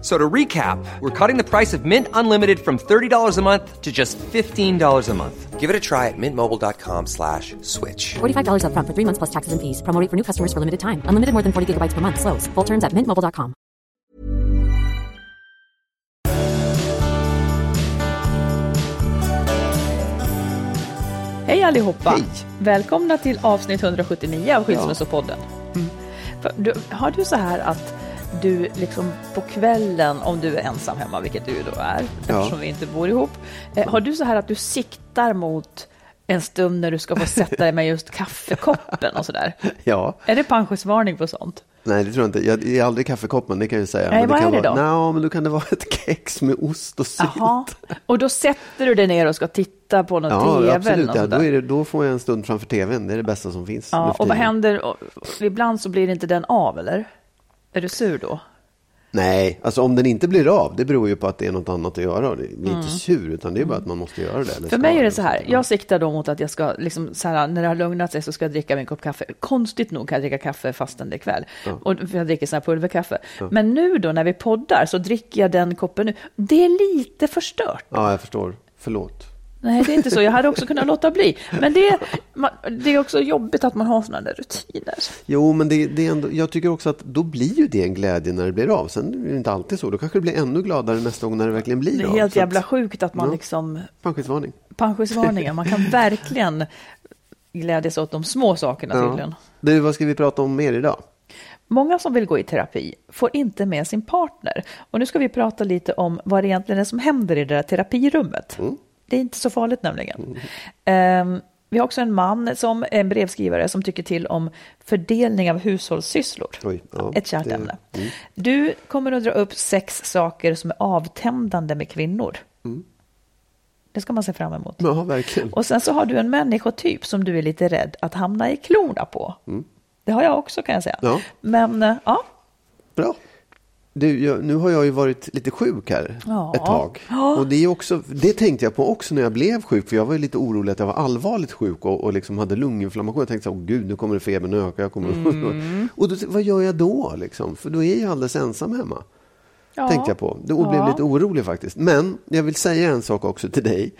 F- So to recap, we're cutting the price of Mint Unlimited from $30 a month to just $15 a month. Give it a try at mintmobile.com slash switch. $45 upfront for three months plus taxes and fees. Promo for new customers for limited time. Unlimited more than 40 gigabytes per month. Slows. Full terms at mintmobile.com. Hej allihopa! Hej. Välkomna till avsnitt 179 av Skilsmässopodden. Mm. För Du, har du så här att du liksom på kvällen, om du är ensam hemma, vilket du då är, eftersom vi inte bor ihop, eh, har du så här att du siktar mot en stund när du ska få sätta dig med just kaffekoppen och sådär? Ja, Är det pensionsvarning på sånt? nej det tror jag inte. Jag är aldrig kaffekoppen, det kan jag ju säga. Nej, Men vad kan är det vara, då? Nej, men då kan det vara ett kex med ost och sylt. Jaha. Och då sätter du dig ner och ska titta på någon Ja, tv eller absolut. något Ja, sånt då, är det, då får jag en stund framför tvn. Det är det bästa som finns. Ja, och vad händer? Ibland så blir inte den av, eller? Är du sur då? Nej, alltså om den inte blir av, det beror ju på att det är något annat att göra. Det är inte sur, utan det är bara att man måste göra det. Mm. För mig är det så här, jag siktar då mot att jag ska, liksom, så här, när det har lugnat sig så ska jag dricka min kopp kaffe. Konstigt nog kan jag dricka kaffe fastän det är kväll. Och, för jag dricker sån här pulverkaffe. Men nu då när vi poddar så dricker jag den koppen nu. Det är lite förstört. Ja, jag förstår. Förlåt. Nej, det är inte så. Jag hade också kunnat låta bli. Men det, man, det är också jobbigt att man har sådana där rutiner. Jo, men det, det är ändå, jag tycker också att då blir ju det en glädje när det blir av. Sen är det inte alltid så. Då kanske det blir ännu gladare nästa gång när det verkligen blir Det är av. helt Så att- jävla sjukt att man Ja. liksom... Pensionsvarning. Pensionsvarningar, man kan verkligen glädjas åt de små sakerna tydligen. Du, vad ska vi prata om mer idag? Många som vill gå i terapi får inte med sin partner. Och nu ska vi prata lite om vad det egentligen är som händer i det där terapirummet. Det är inte så farligt nämligen. Ehm, vi har också en man som är en brevskrivare som tycker till om fördelning av hushållssysslor. Oj, ja, Ett kärt ämne. Du kommer att dra upp sex saker som är avtändande med kvinnor. Det ska man se fram emot. Ja, verkligen. Och sen så har du en människotyp som du är lite rädd att hamna i klorna på. Det har jag också kan jag säga. Ja. Men eh, ja, Bra. Du, jag, nu har jag ju varit lite sjuk här Ja. ett tag. Och det, är också, det tänkte jag på också när jag blev sjuk. För jag var lite orolig att jag var allvarligt sjuk och, och liksom hade lunginflammation. Jag tänkte så här, gud, nu kommer febern öka. Jag kommer... Mm. och då, vad gör jag då? Liksom? För då är jag alldeles ensam hemma. Ja. Tänkte jag på. Det- Och blev Ja. lite orolig faktiskt. Men jag vill säga en sak också till dig.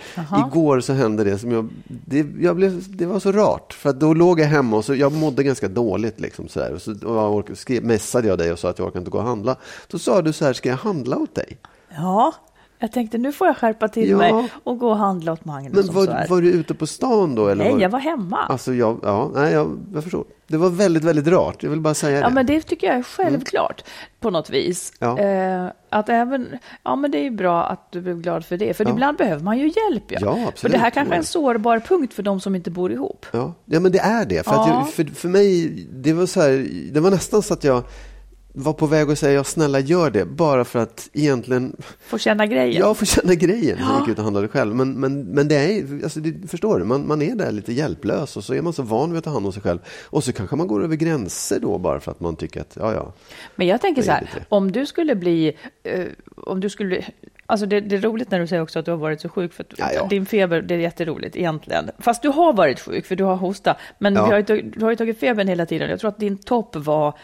Igår så hände det som jag... Det, jag blev, det var så rart. För att då låg jag hemma och så, jag mådde ganska dåligt. Liksom, så där. Och så och jag orkade, skrev, messade jag dig och sa att jag orkar inte gå och handla. Då sa du så här, ska jag handla åt dig? ja, jag tänkte nu får jag skärpa till Ja. mig och gå och handla åt Magnus. Men var, var du ute på stan då? Eller Nej, var, jag var hemma. Alltså jag, ja, nej, jag, jag förstår. Det var väldigt, väldigt rart. Jag vill bara säga Ja, det. men det tycker jag är självklart på något vis. Ja. Eh, att även, ja men det är ju bra att du blev glad för det, för Ja. ibland behöver man ju hjälp. Ja, Ja, För absolut. det här kanske är en sårbar punkt för de som inte bor ihop. Ja, ja men det är det. För, Ja. jag, för, för mig, det var, så här, det var nästan så att jag var på väg att säga snälla gör det, bara för att egentligen... Få känna grejen? Ja, få känna grejen. Ja. Jag gick ut och handlade själv. Men, men, men det är, alltså, det, förstår du, man, man är där lite hjälplös och så är man så van vid att ta hand om sig själv. Och så kanske man går över gränser då bara för att man tycker att, ja, ja. Men jag tänker så här, lite. om du skulle bli, uh, om du skulle Alltså det, det, är roligt när du säger också att du har varit så sjuk, för ja, ja. din feber, det är jätteroligt egentligen. Fast du har varit sjuk, för du har hosta. Men ja. du, har ju, du har ju tagit febern hela tiden. Jag tror att din topp var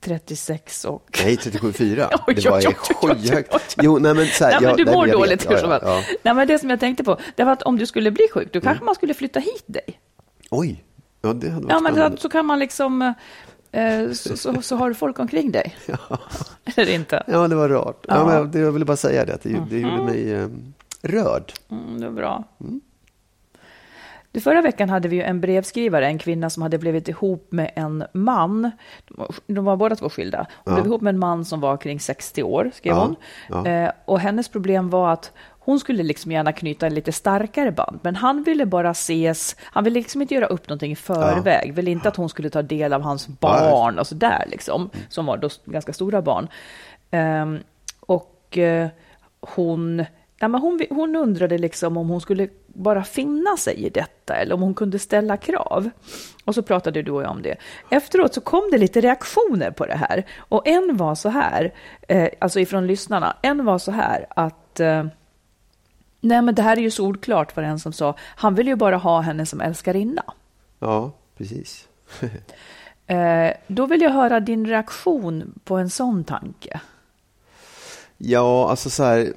36 och... Nej, 37,4. det var skyhögt. Jo, nej men så här, nej, men du mår dåligt hur som helst. Nej, men det som jag tänkte på, det var att om du skulle bli sjuk, då kanske mm. man skulle flytta hit dig. Oj, ja det hade varit Ja, men så, så kan man liksom... Eh, så, så, så, har du folk omkring dig. Ja. Eller inte? Ja, det var rart. Ja. ja men jag ville bara säga det, att det, det gjorde mm. mig eh, rörd. Mm, det var bra. Mm. Du, förra veckan hade vi en brevskrivare, en kvinna som hade blivit ihop med en man. De var båda två skilda. Hon ja. blev ihop med en man som var kring 60 år, skrev ja. hon. Ja. Eh, och hennes problem var att hon skulle liksom gärna knyta en lite starkare band, men han ville bara ses, han ville liksom inte göra upp någonting i förväg, ja. ville inte att hon skulle ta del av hans barn och sådär liksom, som var då ganska stora barn. Um, och uh, hon Nej, men hon, hon undrade liksom om hon skulle bara finna sig i detta eller om hon kunde ställa krav. Och så pratade du och jag om det. Efteråt så kom det lite reaktioner på det här. Och en var så här, eh, alltså ifrån lyssnarna, en var så här att eh, Nej, men det här är ju solklart för en som sa, han vill ju bara ha henne som älskarinna. Ja, precis. eh, då vill jag höra din reaktion på en sån tanke. Ja, alltså så här,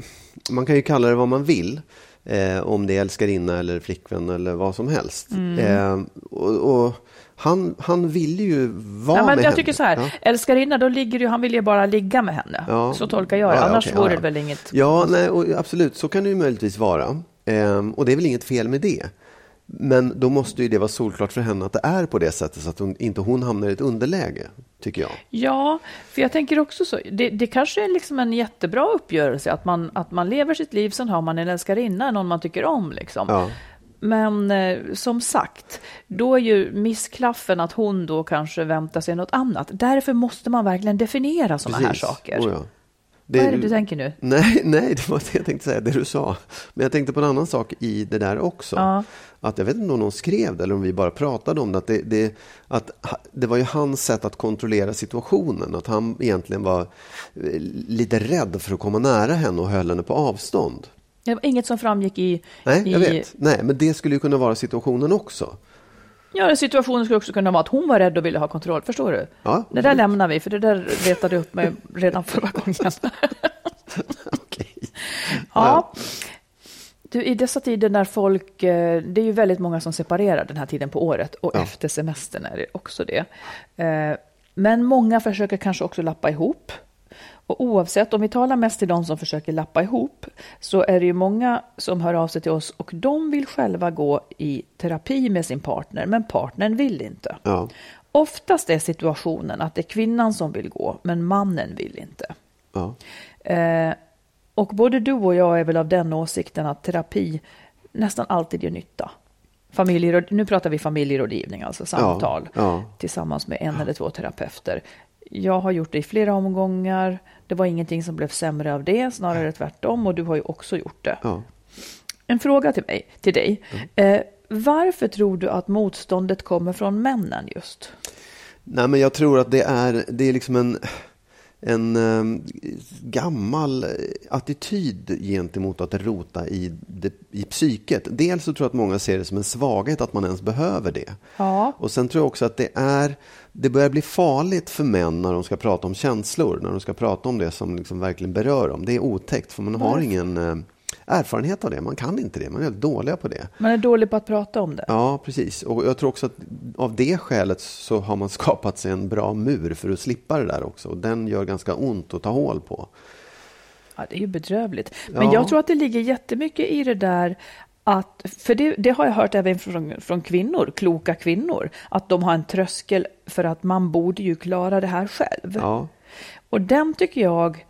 man kan ju kalla det vad man vill. Eh, om det är älskarinna eller flickvän eller vad som helst. Mm. Eh, och, och, han, han vill ju vara ja, men med Jag tycker så här, ja. älskarinna, då ligger ju, han vill ju bara ligga med henne. Ja. Så tolkar jag det, ja, annars okay, vore det väl inget... Ja, nej, och, absolut, så kan det ju möjligtvis vara. Eh, och det är väl inget fel med det. Men då måste ju det vara solklart för henne att det är på det sättet så att hon, inte hon hamnar i ett underläge, tycker jag. Ja, för jag tänker också så. Det, det kanske är liksom en jättebra uppgörelse att man, att man lever sitt liv, sen har man en älskarinna, någon man tycker om. Liksom. Ja. Men eh, som sagt, då är ju missklaffen att hon då kanske väntar sig något annat. Därför måste man verkligen definiera sådana här saker. Oh ja. Det, Vad är det du tänker nu? Nej, nej, det var det jag tänkte säga, det du sa. Men jag tänkte på en annan sak i det där också. Ja. Att jag vet inte om någon skrev det eller om vi bara pratade om det. Att det, det, att det var ju hans sätt att kontrollera situationen. Att han egentligen var eh, lite rädd för att komma nära henne och höll henne på avstånd. Det var inget som framgick i... Nej, jag vet. Nej, men det skulle ju kunna vara situationen också. Ja, situationen skulle också kunna vara att hon var rädd och ville ha kontroll. Förstår du? Ja, det där lämnar vi, för det där retade upp mig redan förra gången. okay. Ja. Du, I dessa tider när folk, eh, det är ju väldigt många som separerar den här tiden på året och ja. efter semestern är det också det. Eh, men många försöker kanske också lappa ihop. Och oavsett, om vi talar mest till de som försöker lappa ihop, så är det ju många som hör av sig till oss och de vill själva gå i terapi med sin partner, men partnern vill inte. Ja. Oftast är situationen att det är kvinnan som vill gå, men mannen vill inte. Ja. Eh, och både du och jag är väl av den åsikten att terapi nästan alltid gör nytta. Familjeråd, nu pratar vi familjerådgivning, alltså samtal ja, ja. tillsammans med en eller två terapeuter. Jag har gjort det i flera omgångar. Det var ingenting som blev sämre av det, snarare tvärtom. Och du har ju också gjort det. Ja. En fråga till, mig, till dig. Mm. Eh, varför tror du att motståndet kommer från männen just? Nej, men jag tror att det är, det är liksom en en eh, gammal attityd gentemot att rota i, det, i psyket. Dels så tror jag att många ser det som en svaghet att man ens behöver det. Ja. Och sen tror jag också att det är det börjar bli farligt för män när de ska prata om känslor, när de ska prata om det som liksom verkligen berör dem. Det är otäckt för man har ingen eh, erfarenhet av det. Man kan inte det. Man är väldigt dåliga på det. Man är dålig på att prata om det. Ja, precis. Och jag tror också att av det skälet så har man skapat sig en bra mur för att slippa det där också. Och den gör ganska ont att ta hål på. Ja, det är ju bedrövligt. Men ja. jag tror att det ligger jättemycket i det där att, för det, det, har jag hört även från, från kvinnor, kloka kvinnor, att de har en tröskel för att man borde ju klara det här själv. Ja. Och den tycker jag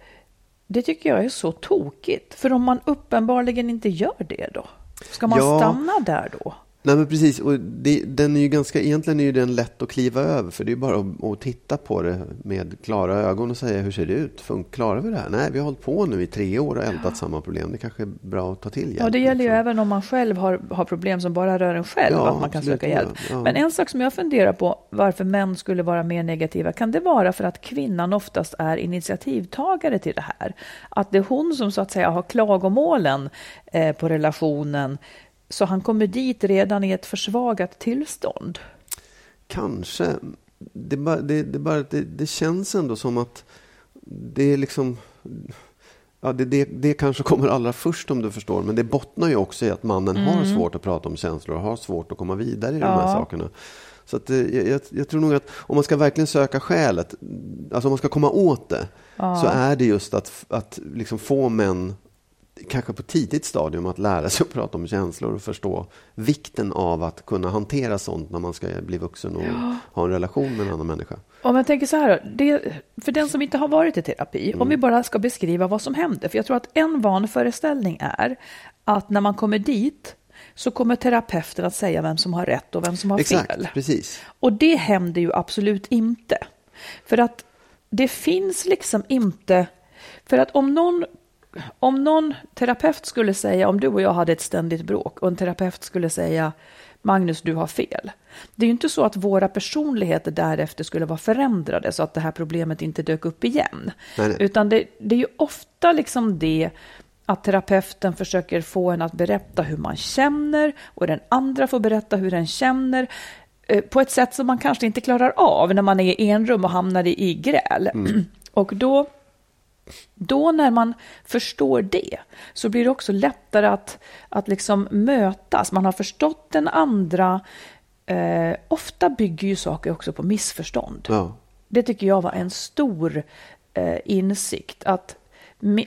det tycker jag är så tokigt. För om man uppenbarligen inte gör det då? Ska man ja. stanna där då? Nej, men precis. Och det, den är ju ganska, egentligen är ju den lätt att kliva över. För det är bara att, att titta på det med klara ögon och säga hur ser det ut? Fun, klarar vi det här? Nej, vi har hållit på nu i tre år och ältat ja. samma problem. Det kanske är bra att ta till hjälp. Ja, det gäller ju liksom. även om man själv har, har problem som bara rör en själv. Ja, att man kan söka hjälp. Ja. Men en sak som jag funderar på varför män skulle vara mer negativa. Kan det vara för att kvinnan oftast är initiativtagare till det här? Att det är hon som så att säga har klagomålen eh, på relationen så han kommer dit redan i ett försvagat tillstånd? Kanske. Det, bara, det, det, bara, det, det känns ändå som att det är liksom... Ja, det, det, det kanske kommer allra först om du förstår, men det bottnar ju också i att mannen mm. har svårt att prata om känslor och har svårt att komma vidare i ja. de här sakerna. Så att, eh, jag, jag, tror nog att om man ska verkligen söka skälet, alltså om man ska komma åt det, ja. så är det just att, att liksom få män kanske på tidigt stadium att lära sig att prata om känslor och förstå vikten av att kunna hantera sånt när man ska bli vuxen och ja. ha en relation med en annan människa. Om jag tänker så här, det, för den som inte har varit i terapi, mm. om vi bara ska beskriva vad som händer, för jag tror att en vanföreställning är att när man kommer dit så kommer terapeuten att säga vem som har rätt och vem som har Exakt, fel. Precis. Och det händer ju absolut inte. För att det finns liksom inte, för att om någon om någon terapeut skulle säga, om du och jag hade ett ständigt bråk och en terapeut skulle säga Magnus, du har fel. Det är ju inte så att våra personligheter därefter skulle vara förändrade så att det här problemet inte dök upp igen. Nej, nej. Utan det, det, är ju ofta liksom det att terapeuten försöker få en att berätta hur man känner och den andra får berätta hur den känner eh, på ett sätt som man kanske inte klarar av när man är i en rum och hamnar i, i gräl. Mm. Och då då när man förstår det så blir det också lättare att, att liksom mötas. Man har förstått den andra. Eh, ofta bygger ju saker också på missförstånd. Ja. Det tycker jag var en stor eh, insikt. Att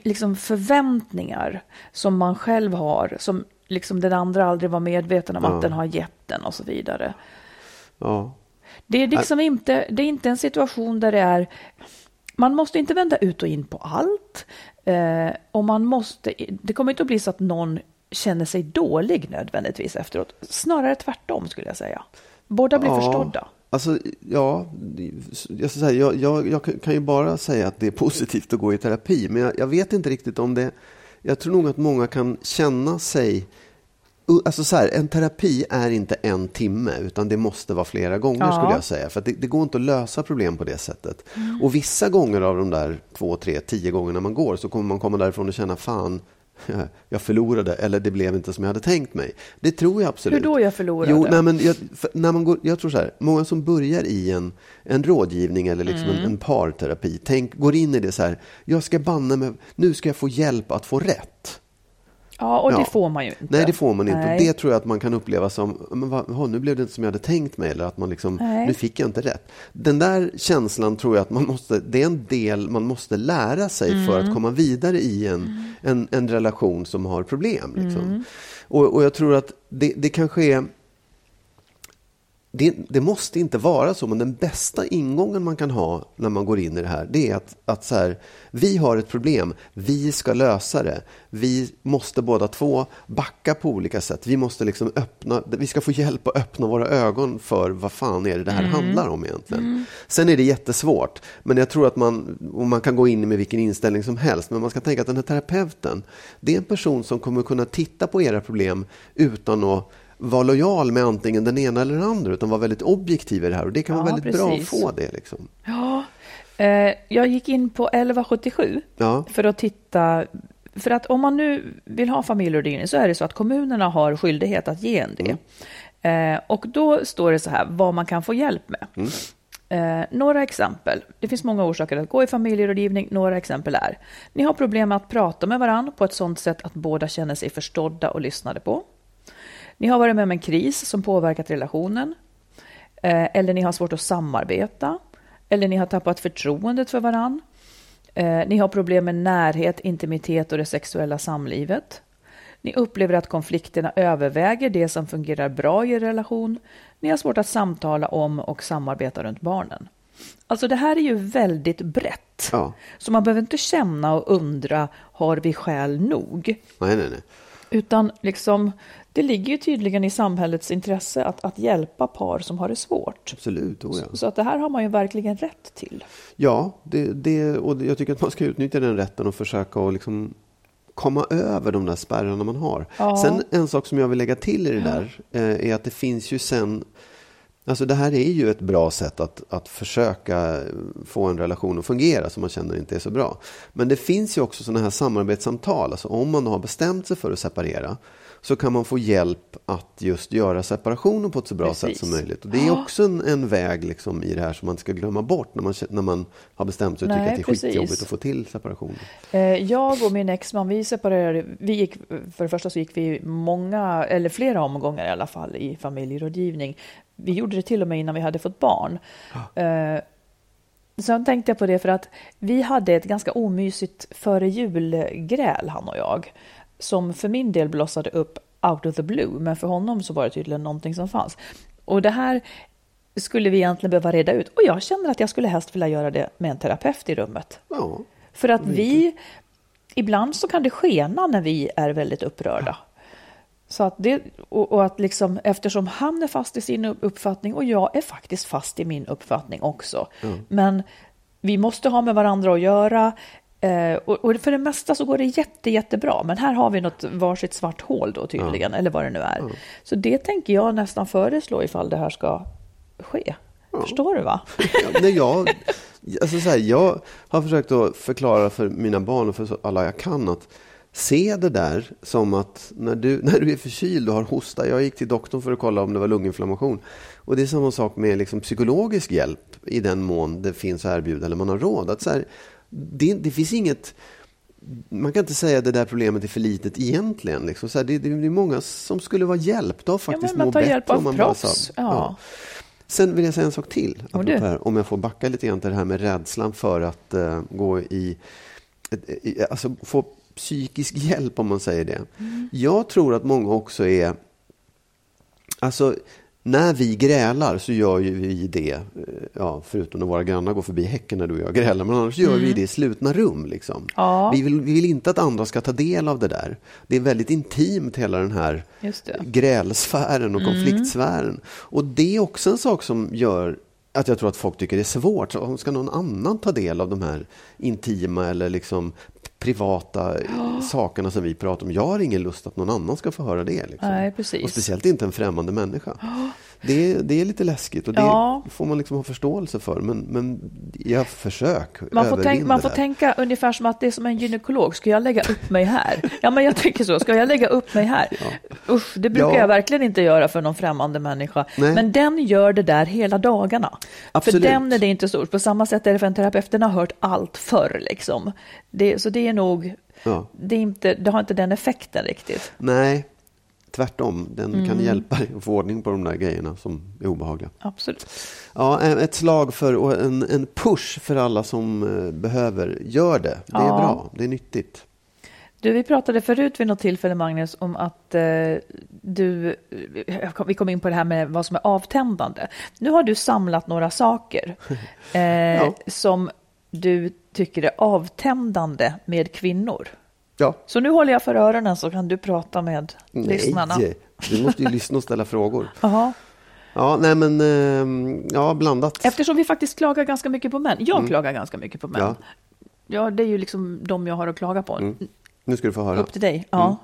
liksom förväntningar som man själv har, som liksom den andra aldrig var medveten om ja. att den har gett den och så vidare. Ja. Det är liksom inte, det är inte en situation där det är man måste inte vända ut och in på allt. Eh, och man måste, det kommer inte att bli så att någon känner sig dålig nödvändigtvis efteråt. Snarare tvärtom skulle jag säga. Båda blir ja, förstådda. Alltså, ja, jag, säga, jag, jag, jag, kan ju bara säga att det är positivt att gå i terapi. Men jag, jag vet inte riktigt om det... Jag tror nog att många kan känna sig Alltså så här, en terapi är inte en timme, utan det måste vara flera gånger ja. skulle jag säga. För det, det, går inte att lösa problem på det sättet. Mm. Och vissa gånger av de där två, tre, tio gångerna man går så kommer man komma därifrån och känna fan, jag förlorade eller det blev inte som jag hade tänkt mig. Det tror jag absolut. Hur då jag förlorade? Jo, nej, men jag, när man går, jag tror så här, många som börjar i en, en rådgivning eller liksom mm. en, en parterapi, tänk, går in i det så här, jag ska banna mig, nu ska jag få hjälp att få rätt. Ja, och ja. det får man ju inte. Nej, det får man inte. Nej. Det tror jag att man kan uppleva som, men vad, nu blev det inte som jag hade tänkt mig, eller att man liksom, nu fick jag inte rätt. Den där känslan tror jag att man måste, det är en del man måste lära sig mm. för att komma vidare i en, mm. en, en, relation som har problem. Liksom. Mm. Och, och jag tror att det, det kanske är det, det, måste inte vara så, men den bästa ingången man kan ha när man går in i det här, det är att, att så här, vi har ett problem, vi ska lösa det. Vi måste båda två backa på olika sätt. Vi måste liksom öppna, vi ska få hjälp att öppna våra ögon för vad fan är det det här mm. handlar om egentligen. Mm. Sen är det jättesvårt, men jag tror att man, och man kan gå in med vilken inställning som helst, men man ska tänka att den här terapeuten, det är en person som kommer kunna titta på era problem utan att vara lojal med antingen den ena eller den andra, utan vara väldigt objektiv i det här. Och det kan ja, vara väldigt precis. bra att få det. Liksom. Ja, eh, jag gick in på 1177 ja. för att titta för att om man nu vill ha familjerådgivning så är det så att kommunerna har skyldighet att ge en det. Mm. Eh, och då står det så här vad man kan få hjälp med. Mm. Eh, några exempel. Det finns många orsaker att gå i familjerådgivning. Några exempel är. Ni har problem med att prata med varandra på ett sådant sätt att båda känner sig förstådda och lyssnade på. Ni har varit med om en kris som påverkat relationen. Eh, eller ni har svårt att samarbeta. Eller ni har tappat förtroendet för varann. Eh, ni har problem med närhet, intimitet och det sexuella samlivet. Ni upplever att konflikterna överväger det som fungerar bra i er relation. Ni har svårt att samtala om och samarbeta runt barnen. Alltså det här är ju väldigt brett. Ja. Så man behöver inte känna och undra, har vi skäl nog? Nej, nej, nej. Utan liksom, det ligger ju tydligen i samhällets intresse att, att hjälpa par som har det svårt. Absolut, oh ja. Så, så att det här har man ju verkligen rätt till. Ja, det, det, och jag tycker att man ska utnyttja den rätten och försöka att liksom komma över de där spärrarna man har. Ja. Sen en sak som jag vill lägga till i det där eh, är att det finns ju sen Alltså det här är ju ett bra sätt att, att försöka få en relation att fungera som man känner inte är så bra. Men det finns ju också sådana här samarbetssamtal. Alltså om man har bestämt sig för att separera så kan man få hjälp att just göra separationen på ett så bra Precis. sätt som möjligt. Och det är också en, en väg liksom i det här som man inte ska glömma bort när man, när man har bestämt sig och tycker att det är precis. skitjobbigt att få till separationen. Eh, Jag och min exman, vi separerade, vi gick, för det första så gick vi många, eller flera omgångar i alla fall i familjerådgivning. Vi gjorde det till och med innan vi hade fått barn. Eh, Sen tänkte jag på det för att vi hade ett ganska omysigt före jul-gräl, han och jag, som för min del blossade upp out of the blue, men för honom så var det tydligen någonting som fanns. Och det här skulle vi egentligen behöva reda ut. Och jag känner att jag skulle helst vilja göra det med en terapeut i rummet. Ja, För att vi, ibland så kan det skena när vi är väldigt upprörda. Så att det, och, och att liksom, eftersom han är fast i sin uppfattning och jag är faktiskt fast i min uppfattning också. Men vi måste ha med varandra att göra. Eh, och, och för det mesta så går det jätte, jättebra. Men här har vi något varsitt svart hål då tydligen, eller vad det nu är. Så det tänker jag nästan föreslå ifall det här ska ske. Förstår du va? Ja, nej, jag, alltså så här, jag har försökt att förklara för mina barn och för alla jag kan att se det där som att när du, när du är förkyld och har hosta. Jag gick till doktorn för att kolla om det var lunginflammation. Och det är samma sak med liksom psykologisk hjälp i den mån det finns att erbjuda eller man har råd. Att så här, det, det finns inget man kan inte säga att det där problemet är för litet egentligen. Liksom. Så här, det, det är många som skulle vara hjälpta och faktiskt man må bättre hjälp av om man bara proffs, sa- ja. Sen vill jag säga en sak till. Här, om jag får backa lite grann till det här med rädslan för att eh, gå i, i, alltså få psykisk hjälp om man säger det. Mm. Jag tror att många också är, alltså när vi grälar så gör ju vi det, eh, ja, förutom när våra grannar går förbi häcken när du och jag grälar, men annars gör vi det i slutna rum. Liksom. Mm. Ja. Vi, vill, vi vill inte att andra ska ta del av det där. Det är väldigt intimt hela den här grälsfären och konfliktsfären. Och det är också en sak som gör att jag tror att folk tycker det är svårt. Så Ska någon annan ta del av de här intima eller liksom privata sakerna som vi pratar om? Jag har ingen lust att någon annan ska få höra det. Liksom. Nej. Och speciellt inte en främmande människa. Det, är- det är lite läskigt och det Ja. får man liksom ha förståelse för. Men, men jag försök Man får, tänk, man får tänka ungefär som att det är som en gynekolog. Ska jag lägga upp mig här? Ja, men jag tycker så. Ska jag lägga upp mig här? Usch, det brukar Ja. jag verkligen inte göra för någon främmande människa. Nej. Men den gör det där hela dagarna. Absolut. För den är det inte stort. På samma sätt är det för en terapeut. Den har hört allt förr. Liksom. Det, så det är nog... Ja. Det, inte, det har inte den effekten riktigt. Nej, tvärtom. Den Mm. kan hjälpa dig att få ordning på de där grejerna som är obehagliga. Absolut. Ja, ett slag för och en, en push för alla som eh, behöver. Gör det. Det är Ja. bra. Det är nyttigt. Du, vi pratade förut vid något tillfälle, Magnus, om att eh, du... Vi kom in på det här med vad som är avtändande. Nu har du samlat några saker eh, som du tycker är avtändande med kvinnor. Ja. Så nu håller jag för öronen så kan du prata med lyssnarna. Nej, du måste ju lyssna och ställa frågor. Jaha. Ja, nej men, eh, ja, blandat. Eftersom vi faktiskt klagar ganska mycket på män. Jag klagar ganska mycket på män. Mm. Ja. Ja. det är ju liksom de jag har att klaga på. Nu ska du få höra. Upp till dig. Ja.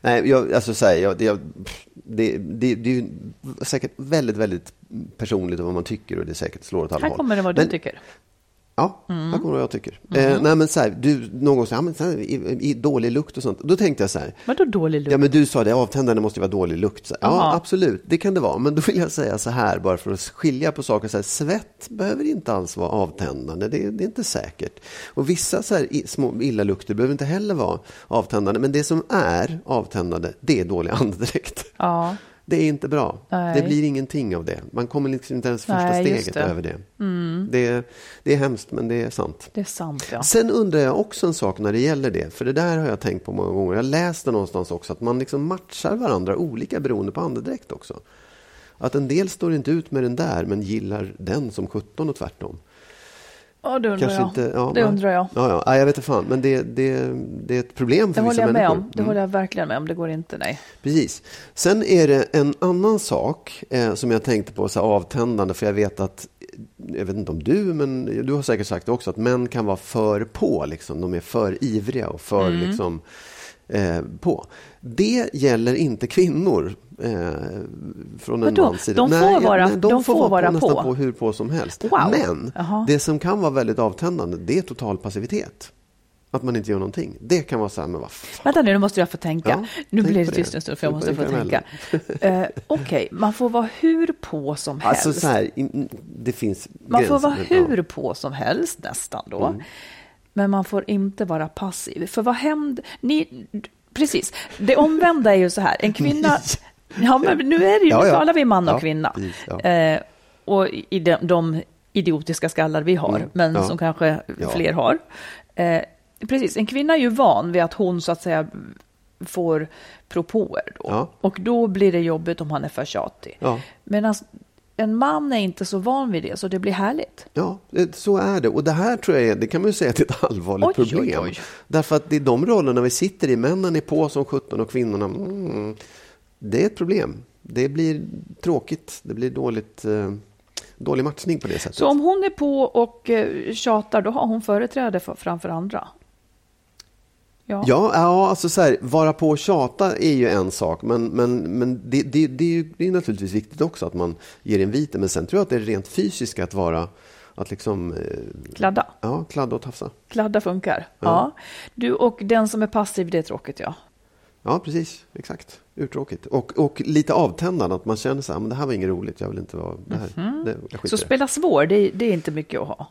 Nej, jag, alltså så här, jag, det, jag, det, det, det är ju säkert väldigt, väldigt personligt vad man tycker och det säkert slår åt alla Här håll. kommer det vad du Men- tycker. Ja, här kommer vad jag tycker. Eh, nej, men så här, du, någon sa, ja, men så här, i, i dålig lukt och sånt. Då tänkte jag så här, Vadå dålig lukt? Ja, men du sa det, avtändande måste ju vara dålig lukt. Så, Ja, absolut, det kan det vara. Men då vill jag säga så här, bara för att skilja på saker. Så här, svett behöver inte alls vara avtändande, det, det är inte säkert. Och vissa så här, i, små illalukter behöver inte heller vara avtändande. Men det som är avtändande, det är dålig andedräkt. Ja. Det är inte bra. Nej. Det blir ingenting av det. Man kommer liksom inte ens första Nej, steget det. Mm. över det. det. Det är hemskt, men det är sant. Det är sant, ja. Sen undrar jag också en sak när det gäller det, för det där har jag tänkt på många gånger. Jag läste någonstans också att man liksom matchar varandra olika beroende på andedräkt också. Att en del står inte ut med den där, men gillar den som 17 och tvärtom. Ja, det undrar Kanske jag. inte, ja, det nej. undrar jag. Ja, ja. Nej, jag vet inte fan, men det, det, det är ett problem för Det vissa håller jag med människor. om. Det håller jag verkligen med om. Det går inte, nej. Precis. Sen är det en annan sak eh, som jag tänkte på, så här, avtändande, för jag vet att, jag vet inte om du, men du har säkert sagt det också, att män kan vara för på, liksom. de är för ivriga och för Mm. liksom, eh, på. Det gäller inte kvinnor. Eh, från en mans sida. De får vara- de, de får får vara vara på, på. på hur på som helst. Wow. Men Jaha. det som kan vara väldigt avtändande, det är total passivitet. Att man inte gör någonting. Det kan vara så här, men vad fan. Vänta nu, nu måste jag få tänka. Ja, nu tänk blir det tyst en stund för jag måste få tänka. Eh, Okej, man får vara hur på som helst. Alltså så här, det finns man får gränser, vara men- hur ja. på som helst nästan då. Mm. Men man får inte vara passiv. För vad händer? Ni, precis, det omvända är ju så här. En kvinna... Ja, men nu är det ju, Ja, ja. talar vi man och Ja, kvinna. precis, ja. Eh, och i de, de idiotiska skallar vi har, Mm, men som kanske fler har. Eh, precis, en kvinna är ju van vid att hon så att säga får propåer då. Och då blir det jobbigt om han är för tjatig. Ja. Medan en man är inte så van vid det, så det blir härligt. Ja, det- så är det. Och det här tror jag är, det kan man ju säga att det är ett allvarligt Oj, oj, problem. oj. Därför att det är de rollerna vi sitter i. Männen är på som 17 och kvinnorna, mm, det är ett problem. Det blir tråkigt. Det blir dåligt, eh, dålig matchning på det sättet. Så om hon är på och eh, tjatar, då har hon företräde för, framför andra? Ja. Ja, ja alltså så här, vara på och tjata är ju en sak, men, men, men det, det, det, är ju, det är naturligtvis viktigt också att man ger en vite. Men sen tror jag att det är rent fysiska att vara, att liksom, eh, Kladda. ja, kladda och tafsa. Kladda funkar. Ja. Du, och den som är passiv, det är tråkigt, ja. Ja, precis. Exakt. Urtråkigt. Och, och lite avtändande, att man känner så här, men det här var inget roligt, jag vill inte vara det här. Det, jag skiter Mhm. Så det. spela svår, det, det är inte mycket att ha.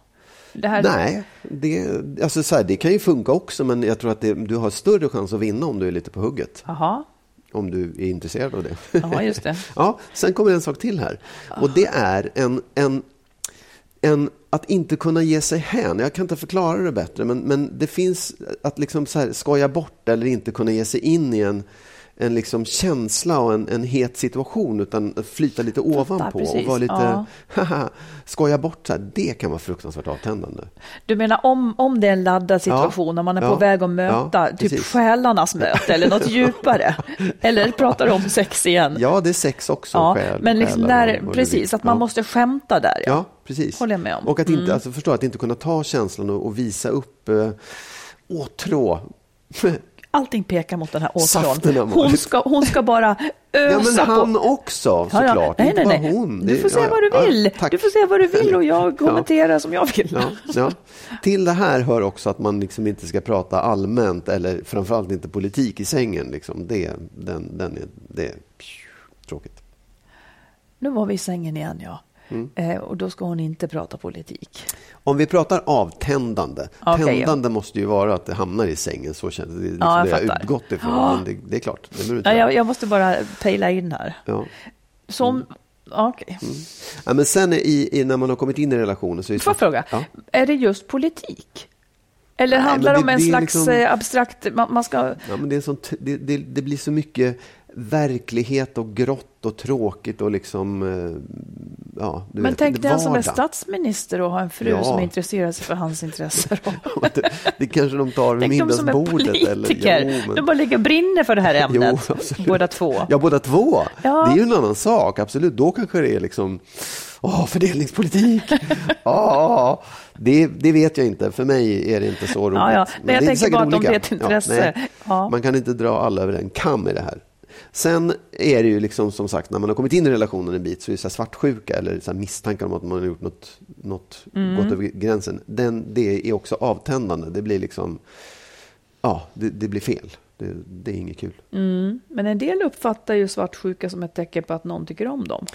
Det här, Nej, det, alltså så här, det kan ju funka också, men jag tror att det, du har större chans att vinna om du är lite på hugget. Jaha, Om du är intresserad av det. ja just det. Ja, sen kommer en sak till här. Och det är en, en, en, att inte kunna ge sig hän. Jag kan inte förklara det bättre, men, men det finns att liksom så här skoja bort eller inte kunna ge sig in i en, en liksom känsla och en, en het situation, utan flyta lite ovanpå och precis. vara lite, Ja. haha, skoja bort. Så här, det kan vara fruktansvärt avtändande. Du menar om, om det är en laddad situation, Ja, när man är ja, på väg att möta typ precis. själarnas möte eller något djupare? eller pratar du om sex igen? Ja, det är sex också. Ja, själ, men liksom och du precis, att man måste skämta där. Ja. Ja, precis. Håller jag med om. Och att inte, Mm. alltså förstå att inte kunna ta känslan och, och visa upp eh, åtrå. Allting pekar mot den här åtrån. Hon ska, hon ska bara Ja, ösa men han på. också Ja, ja. såklart. Nej, inte nej, bara nej. hon. Du får säga ja, vad du ja. vill. Ja, du får säga vad du vill och jag kommenterar som jag vill. Ja, ja. Till det här hör också att man liksom inte ska prata allmänt eller framförallt inte politik i sängen. Liksom. Det, den, den är, det är tråkigt. Nu var vi i sängen igen, ja. Mm. Eh, och då ska hon inte prata politik. Om vi pratar avtändande. Okej, tändande måste ju vara att det hamnar i sängen. Så känns det. Liksom Ja, jag det jag utgått ifrån. Ja. Men det, det är klart. Det Ja, jag, jag måste bara pejla in här. Ja. Som, ja, okej. Ja, men sen i, i, när man har kommit in i relationen så är det Får jag fråga, Ja. är det just politik? Eller Nej, handlar det om en det slags liksom- eh, abstrakt, man, man ska... Ja, men det, är sånt, det, det, det blir så mycket verklighet och grått och tråkigt och liksom... eh, Ja, Men vet, tänk den som är statsminister och har en fru Ja. som intresserar sig för hans intressen. det, det kanske de tar vid Tänk de som är middagsbordet. politiker. Eller, jo, men- De bara ligger brinner för det här ämnet, Jo, absolut. båda två. Ja, båda två. Ja. Det är ju en annan sak, absolut. Då kanske det är liksom, åh, fördelningspolitik. Ja, det, det vet jag inte. För mig är det inte så roligt. Ja, ja. Nej, jag det tänker bara att är ett intresse. Ja. Man kan inte dra alla över en kam i det här. Sen är det ju liksom som sagt, när man har kommit in i relationen en bit så är det så svartsjuka eller så misstankar om att man har gjort något, något Mm. gått över gränsen. Den, det är också avtändande. Det blir liksom, ja, det, det blir fel. Det, det är inget kul. Mm. Men en del uppfattar ju svartsjuka som ett tecken på att någon tycker om dem.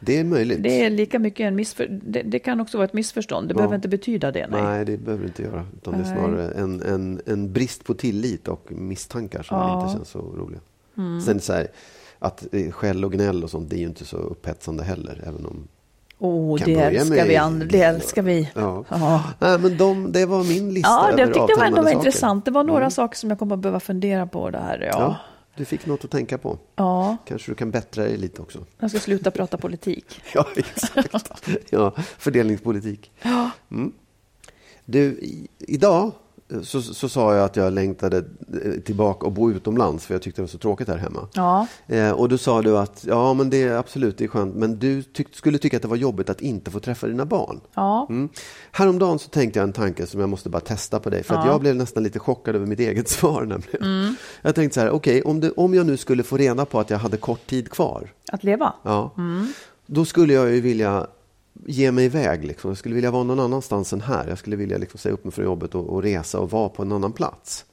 Det är möjligt. Det är lika mycket en missför... det, det kan också vara ett missförstånd. Det Ja. behöver inte betyda det. Nej. Nej, det behöver det inte göra. Utan det är snarare en, en, en brist på tillit och misstankar som Ja. Inte känns så roliga. Sen så här, att eh, skäll och gnäll och sånt, det är ju inte så upphetsande heller. Även om, Oh, det älskar med- vi, And- det älskar vi. ja. Ja. Nej, men de, det var min lista Ja, det över tyckte jag ändå avtändande var saker. intressant. Det var några Mm. saker som jag kommer att behöva fundera på. Det här. Ja. Ja. du fick något att tänka på. ja, Kanske du kan bättra dig lite också. jag ska sluta prata politik. Ja, exakt. Ja, fördelningspolitik. Mm. Du, i, idag så, så sa jag att jag längtade eh, tillbaka och bo utomlands för jag tyckte det var så tråkigt här hemma. Ja. Eh, och då sa du att ja, men det är absolut det är skönt, men du tyck, skulle tycka att det var jobbigt att inte få träffa dina barn. Ja. Mm. Häromdagen så tänkte jag en tanke som jag måste bara testa på dig, för att jag blev nästan lite chockad över mitt eget svar. Nämligen. Mm. Jag tänkte så här, okej, om, det- om jag nu skulle få reda på att jag hade kort tid kvar, Att leva? ja, då skulle jag ju vilja ge mig iväg. Liksom. Jag skulle vilja vara någon annanstans än här. Jag skulle vilja liksom säga upp mig från jobbet och, och resa och vara på en annan plats.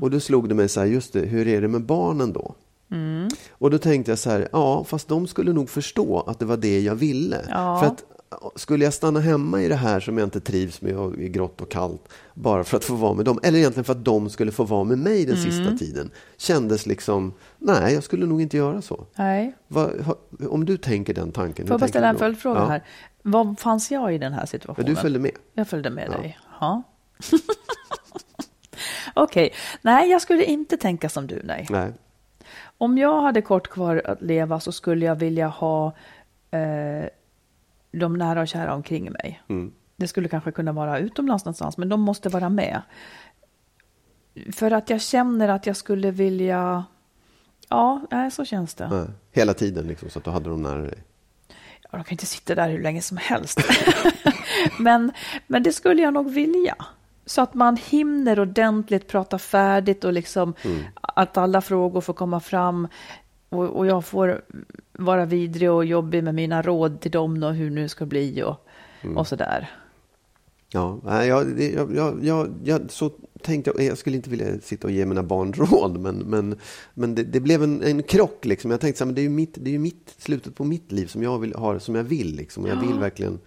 Och då slog det mig så här, just det, hur är det med barnen då? Och då tänkte jag så här, ja, fast de skulle nog förstå att det var det jag ville. Ja. För att skulle jag stanna hemma i det här som jag inte trivs med och grått och kallt bara för att få vara med dem, eller egentligen för att de skulle få vara med mig den sista tiden, kändes liksom, nej, jag skulle nog inte göra så. Nej. Ha- om du tänker den tanken, Får jag bara ställa en följdfråga Ja. här? Var fanns jag i den här situationen? du följde med. Jag följde med Ja. dig. Ja. Okej. Nej, jag skulle inte tänka som du, nej. Nej. Om jag hade kort kvar att leva så skulle jag vilja ha eh, de nära och kära omkring mig. Mm. Det skulle kanske kunna vara utomlands någonstans, men de måste vara med. För att jag känner att jag skulle vilja... Ja, nej, så känns det. Nej. Hela tiden, liksom, så att du hade dem nära dig. Ja, de kan inte sitta där hur länge som helst. men, men det skulle jag nog vilja. Så att man hinner ordentligt prata färdigt och liksom att alla frågor får komma fram. Och, och jag får vara vidrig och jobbig med mina råd till dem och hur nu ska bli och, och sådär. Ja, jag, jag, jag, jag, så tänkte jag, jag skulle inte vilja sitta och ge mina barn råd, men, men, men det, det blev en, en krock. Liksom. Jag tänkte så här, men det är ju mitt, det är mitt, slutet på mitt liv som jag vill ha, som jag vill. Liksom. Jag vill verkligen...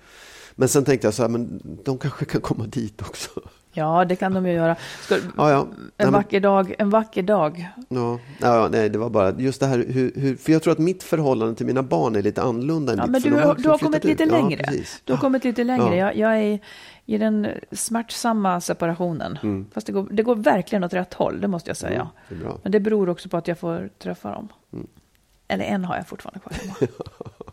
Men sen tänkte jag så här, men de kanske kan komma dit också. Ja, det kan de ju göra. Ska, Ja, ja. En, vacker dag, en vacker dag. Ja, ja, nej, det var bara just det här, hur, hur, för jag tror att mitt förhållande till mina barn är lite annorlunda än Ja, ditt, men du, har- du har kommit lite Ja, längre. precis. du har kommit lite längre. Ja. Jag, jag är i den smärtsamma separationen. Mm. Fast det går, det går verkligen åt rätt håll, det måste jag säga. det är bra. Men det beror också på att jag får träffa dem. Mm. Eller en har jag fortfarande kvar hemma.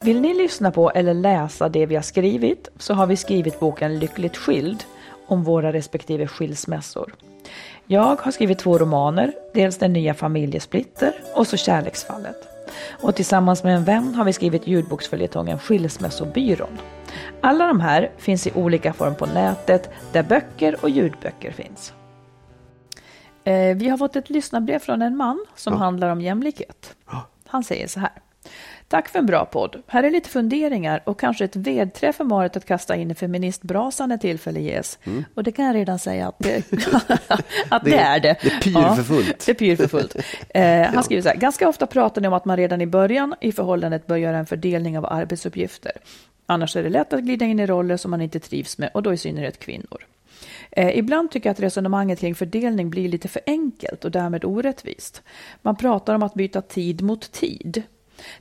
Vill ni lyssna på eller läsa det vi har skrivit så har vi skrivit boken Lyckligt skild om våra respektive skilsmässor. Jag har skrivit två romaner, dels Den nya familjesplitter och så Kärleksfallet. Och tillsammans med en vän har vi skrivit ljudboksföljetongen Skilsmässobyrån. Alla de här finns i olika form på nätet där böcker och ljudböcker finns. Eh, Vi har fått ett lyssnarbrev från en man som handlar om jämlikhet. Han säger så här. Tack för en bra podd. Här är lite funderingar och kanske ett vedträ för Marit att kasta in i feministbrasan när tillfälle ges. Och det kan jag redan säga att det, att det, Det- är det. det pyr för fullt. det pyr för fullt. Eh, han skriver så här. Ganska ofta pratar ni om att man redan i början i förhållandet bör göra en fördelning av arbetsuppgifter. Annars är det lätt att glida in i roller som man inte trivs med och då i synnerhet kvinnor. Eh, ibland tycker jag att resonemanget kring fördelning blir lite för enkelt och därmed orättvist. Man pratar om att byta tid mot tid.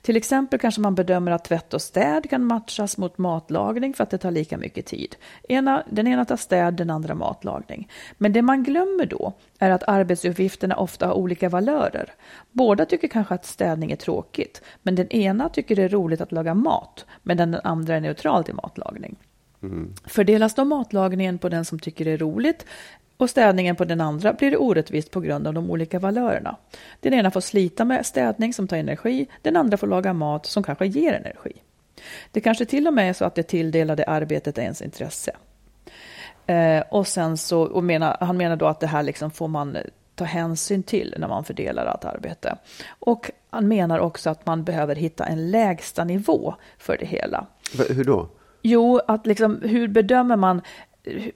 Till exempel kanske man bedömer att tvätt och städ kan matchas mot matlagning för att det tar lika mycket tid. Ena, den ena tar städ, den andra matlagning. Men det man glömmer då är att arbetsuppgifterna ofta har olika valörer. Båda tycker kanske att städning är tråkigt, men den ena tycker det är roligt att laga mat, medan den andra är neutral till matlagning. Mm. Fördelas då matlagningen på den som tycker det är roligt och städningen på den andra blir det orättvist på grund av de olika valörerna. Den ena får slita med städning som tar energi, den andra får laga mat som kanske ger energi. Det kanske till och med är så att det tilldelade arbetet är ens intresse. Eh, och sen så, och menar, han menar då att det här liksom får man ta hänsyn till när man fördelar allt arbete. Och han menar också att man behöver hitta en lägsta nivå för det hela. Hur då? Jo, att liksom, hur bedömer man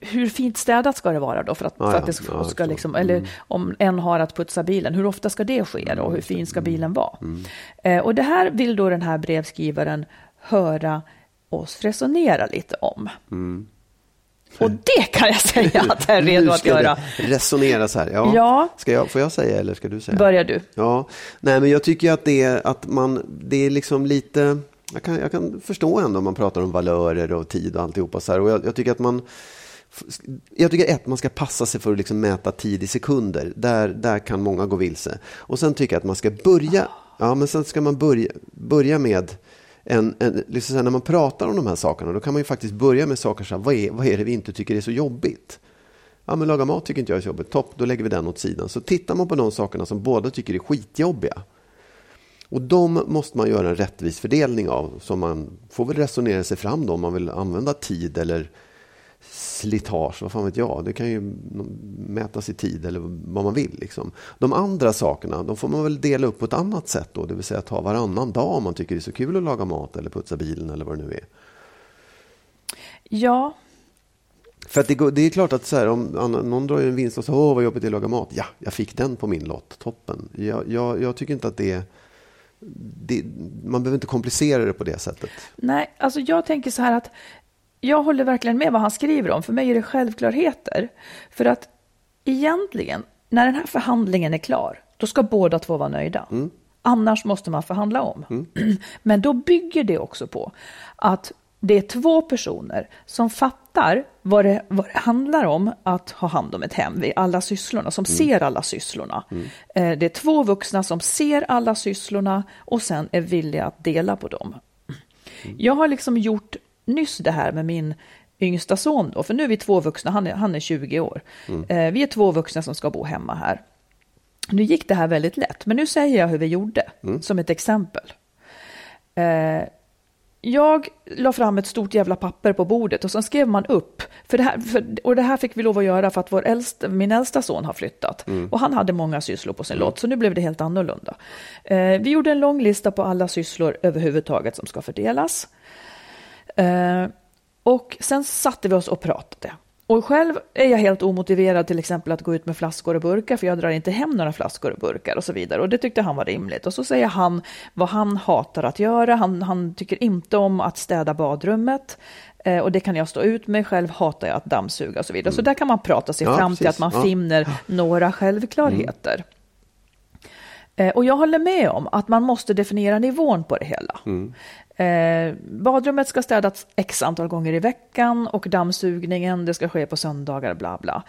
hur fint städat ska det vara då för att, ah, för att det ska, ska liksom, eller mm. om en har att putsa bilen, hur ofta ska det ske då? Hur fin ska bilen vara? Mm. Eh, och det här vill då den här brevskrivaren höra oss resonera lite om. Mm. Och det kan jag säga att jag är redo att göra. Resonera så här, ja. ja. Ska jag, får jag säga eller ska du säga? Börjar du. Ja, nej men jag tycker att det, att man, det är liksom lite, jag kan, jag kan förstå ändå om man pratar om valörer och tid och alltihopa så här. Och jag, jag tycker att man, jag tycker ett, man ska passa sig för att liksom mäta tid i sekunder. Där, där kan många gå vilse. Och sen tycker jag att man ska börja, ja men sen ska man börja, börja med en, en, liksom när man pratar om de här sakerna, då kan man ju faktiskt börja med saker som, vad är, vad är det vi inte tycker är så jobbigt? Ja, men laga mat tycker inte jag är så jobbigt. Topp, då lägger vi den åt sidan. Så tittar man på de sakerna som båda tycker är skitjobbiga. Och de måste man göra en rättvis fördelning av. Så man får väl resonera sig fram då om man vill använda tid eller slitage, vad fan vet jag. Det kan ju mätas i tid eller vad man vill. Liksom. De andra sakerna de får man väl dela upp på ett annat sätt. Då, det vill säga ta varannan dag om man tycker det är så kul att laga mat eller putsa bilen eller vad det nu är. Ja. För att det, det är klart att så här, om någon drar en vinst och säger åh vad jobbigt det är att laga mat. Ja, jag fick den på min lott, toppen. Jag, jag, jag tycker inte att det det, man behöver inte komplicera det på det sättet. Nej, alltså jag tänker så här att jag håller verkligen med vad han skriver om. För mig är det självklarheter. För att egentligen, när den här förhandlingen är klar, då ska båda två vara nöjda. Mm. Annars måste man förhandla om. Mm. Men då bygger det också på att det är två personer som fattar vad det, vad det handlar om att ha hand om ett hem, vid alla sysslorna, som mm. ser alla sysslorna. Mm. Eh, det är två vuxna som ser alla sysslorna och sen är villiga att dela på dem. Mm. Jag har liksom gjort nyss det här med min yngsta son då, för nu är vi två vuxna, han är, han är 20 år. Mm. Eh, vi är två vuxna som ska bo hemma här. Nu gick det här väldigt lätt, men nu säger jag hur vi gjorde, mm. som ett exempel. Eh, jag la fram ett stort jävla papper på bordet och så skrev man upp, för det här, för, och det här fick vi lov att göra för att vår äldsta, min äldsta son har flyttat. Mm. Och han hade många sysslor på sin mm. lott, så nu blev det helt annorlunda. Eh, vi gjorde en lång lista på alla sysslor överhuvudtaget som ska fördelas. Eh, och sen satte vi oss och pratade. Och själv är jag helt omotiverad till exempel att gå ut med flaskor och burkar, för jag drar inte hem några flaskor och burkar och så vidare. Och det tyckte han var rimligt. Och så säger han vad han hatar att göra. Han, han tycker inte om att städa badrummet. Eh, och det kan jag stå ut med. Själv hatar jag att dammsuga och så vidare. Mm. Så där kan man prata sig ja, fram precis. till att man ja. finner några självklarheter. Mm. Eh, och jag håller med om att man måste definiera nivån på det hela. Mm. Eh, badrummet ska städas x antal gånger i veckan och dammsugningen det ska ske på söndagar, bla bla.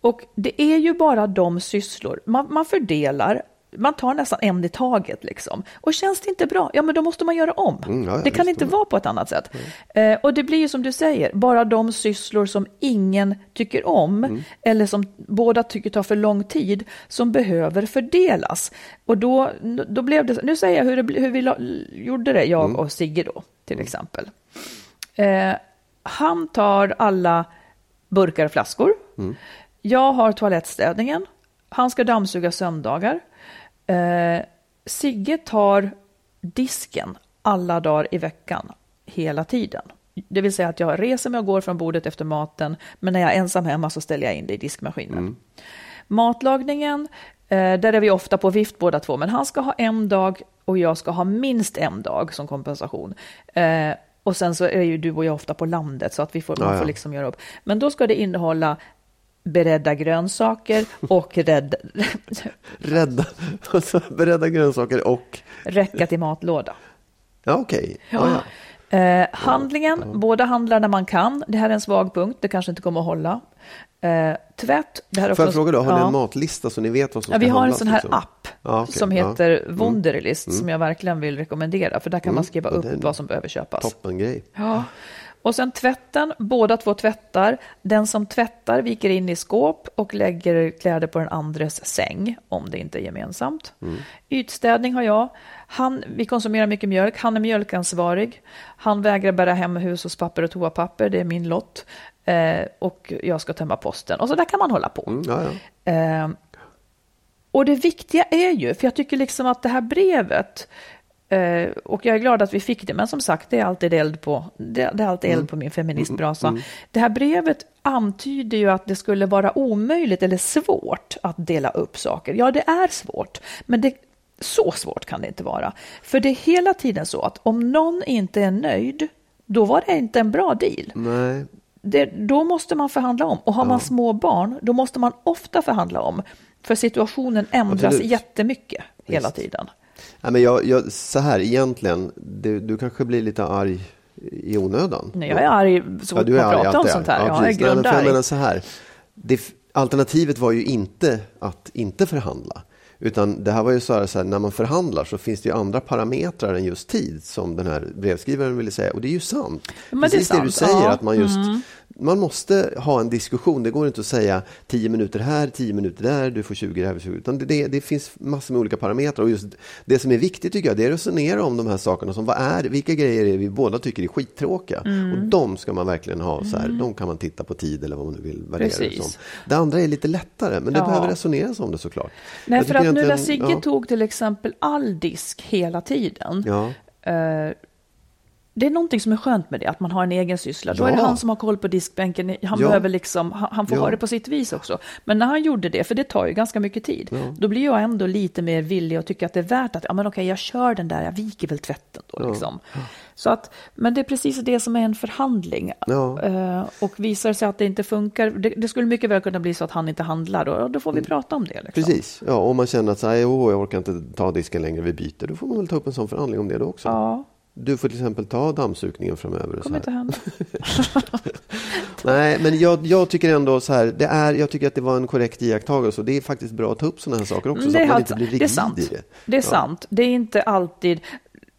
Och det är ju bara de sysslor, man, man fördelar man tar nästan en i taget. Liksom. Och känns det inte bra, ja men då måste man göra om. Mm, ja, det kan inte vara på ett annat sätt. Mm. Eh, och det blir ju som du säger, bara de sysslor som ingen tycker om, mm. eller som båda tycker tar för lång tid, som behöver fördelas. Och då, då blev det, nu säger jag hur, det, hur vi la, gjorde det, jag mm. och Sigge då, till exempel. Eh, han tar alla burkar och flaskor. Mm. Jag har toalettstädningen. Han ska dammsuga söndagar. Eh, Sigge tar disken alla dagar i veckan, hela tiden. Det vill säga att jag reser mig och går från bordet efter maten, men när jag är ensam hemma så ställer jag in det i diskmaskinen. Mm. Matlagningen, eh, där är vi ofta på vift båda två, men han ska ha en dag och jag ska ha minst en dag som kompensation. Eh, och sen så är ju du och jag ofta på landet så att vi får, ja, man får liksom göra upp. Men då ska det innehålla beredda grönsaker och rädda, Rädda, alltså, beredda grönsaker och... räcka till matlåda. Ja, okej. Ja, ja. Eh, handlingen, båda handlar när man kan. Det här är en svag punkt, det kanske inte kommer att hålla. Eh, tvätt. Det här är Får jag också- fråga då, har ni Ja. en matlista så ni vet vad som Ja, ska vi har en handlas, sån här liksom? app Ja, okej, som ja. heter Mm. Wunderlist Mm. som jag verkligen vill rekommendera för där kan Mm. man skriva Ja, upp vad som behöver köpas. Toppen grej. Ja. Och sen tvätten, båda två tvättar. Den som tvättar viker in i skåp och lägger kläder på den andres säng om det inte är gemensamt. Mm. Ytstädning har jag. Han, vi konsumerar mycket mjölk. Han är mjölkansvarig. Han vägrar bära hem hushållspapper och toapapper. Det är min lott. Eh, och jag ska tömma posten. Och så där kan man hålla på. Mm, ja, ja. Eh, och det viktiga är ju, för jag tycker liksom att det här brevet, eh, och jag är glad att vi fick det, men som sagt, det är alltid eld på, det, det är alltid eld på min feministbrasa. Det här brevet antyder ju att det skulle vara omöjligt eller svårt att dela upp saker. Ja, det är svårt, men det, så svårt kan det inte vara. För det är hela tiden så att om någon inte är nöjd, då var det inte en bra deal Nej, det, då måste man förhandla om. Och har man små barn, då måste man ofta förhandla om. För situationen ändras Absolut. jättemycket hela Visst. tiden. Nej, men jag, jag, så här egentligen, du, du kanske blir lite arg i onödan. Nej, jag är arg så fort du är man pratar om sånt här. Ja, jag är jag grundarg. menar så här, det, alternativet var ju inte att inte förhandla. Utan det här var ju så här, så här, när man förhandlar så finns det ju andra parametrar än just tid som den här brevskrivaren ville säga. Och det är ju sant. Men det är Precis det, du sant, säger, ja. att man just Mm. Man måste ha en diskussion. Det går inte att säga 10 minuter här, 10 minuter där, du får 20 där, 20. Utan det, det, finns massor med olika parametrar. Och just det som är viktigt tycker jag, det är att resonera om de här sakerna. Som vad är, vilka grejer är vi båda tycker är skittråkiga? Mm. Och de ska man verkligen ha så här. De kan man titta på tid eller vad man nu vill värdera det som. Det andra är lite lättare, men det Ja. behöver resoneras om det såklart. Nej, för att nu när Sigge ja. tog till exempel all disk hela tiden. Ja. eh, det är någonting som är skönt med det, att man har en egen syssla. Då är det han som har koll på diskbänken. Han, Ja. behöver liksom, han, han får Ja. ha det på sitt vis också. Men när han gjorde det, för det tar ju ganska mycket tid, då blir jag ändå lite mer villig och tycker att det är värt att, ja men okej, jag kör den där, jag viker väl tvätten då liksom. Så att, men det är precis det som är en förhandling. Eh, och visar det sig att det inte funkar, det, det skulle mycket väl kunna bli så att han inte handlar, och då får vi prata om det. Liksom. Mm. Precis, ja, om man känner att så här, "Åh, jag orkar inte ta disken längre, vi byter. Då får man väl ta upp en sån förhandling om det då också. Ja, Du får till exempel ta dammsugningen framöver. Så kommer inte hända. Nej, men jag, jag tycker ändå så här, det är, jag tycker att det var en korrekt iakttagelse och det är faktiskt bra att ta upp sådana här saker också, så det, att är man alltså, inte blir det är rigid sant. i det. Det är Ja. sant. Det är inte alltid...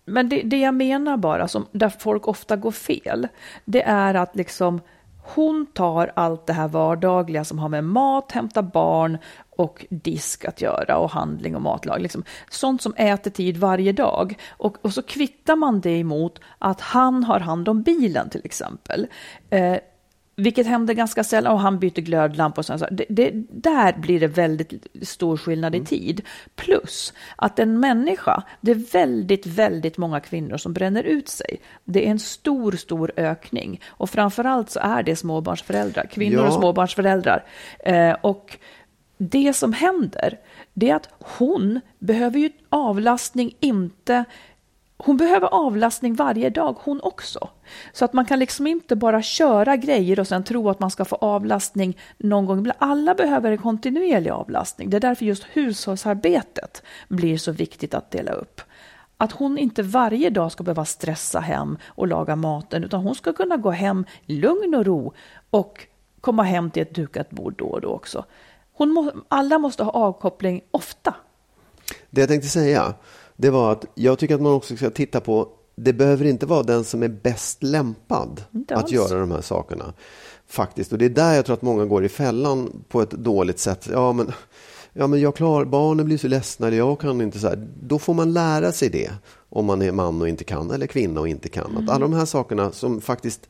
Men det, det jag menar bara, som, där folk ofta går fel, det är att liksom hon tar allt det här vardagliga som har med mat, hämta barn och disk att göra och handling och matlag. Liksom. Sånt som äter tid varje dag. Och, och så kvittar man det emot att han har hand om bilen till exempel. Eh, vilket händer ganska sällan och han byter glödlampa och sånt. Så det, det, där blir det väldigt stor skillnad i tid. Plus att en människa, det är väldigt, väldigt många kvinnor som bränner ut sig. Det är en stor, stor ökning. Och framförallt så är det småbarnsföräldrar, kvinnor Ja. och småbarnsföräldrar. Eh, och det som händer, det är att hon behöver ju avlastning inte hon behöver avlastning varje dag hon också. Så att man kan liksom inte bara köra grejer och sen tro att man ska få avlastning någon gång. Alla behöver en kontinuerlig avlastning. Det är därför just hushållsarbetet blir så viktigt att dela upp. Att hon inte varje dag ska behöva stressa hem och laga maten utan hon ska kunna gå hem i lugn och ro och komma hem till ett dukat bord då och då också. Hon må, alla måste ha avkoppling ofta. Det jag tänkte säga, det var att jag tycker att man också ska titta på, det behöver inte vara den som är bäst lämpad Inte att alls. göra de här sakerna. Faktiskt, och det är där jag tror att många går i fällan på ett dåligt sätt. Ja, men, ja, men jag klarar, barnen blir så ledsna, eller jag kan inte så här. Då får man lära sig det, om man är man och inte kan, eller kvinna och inte kan. Att alla de här sakerna som faktiskt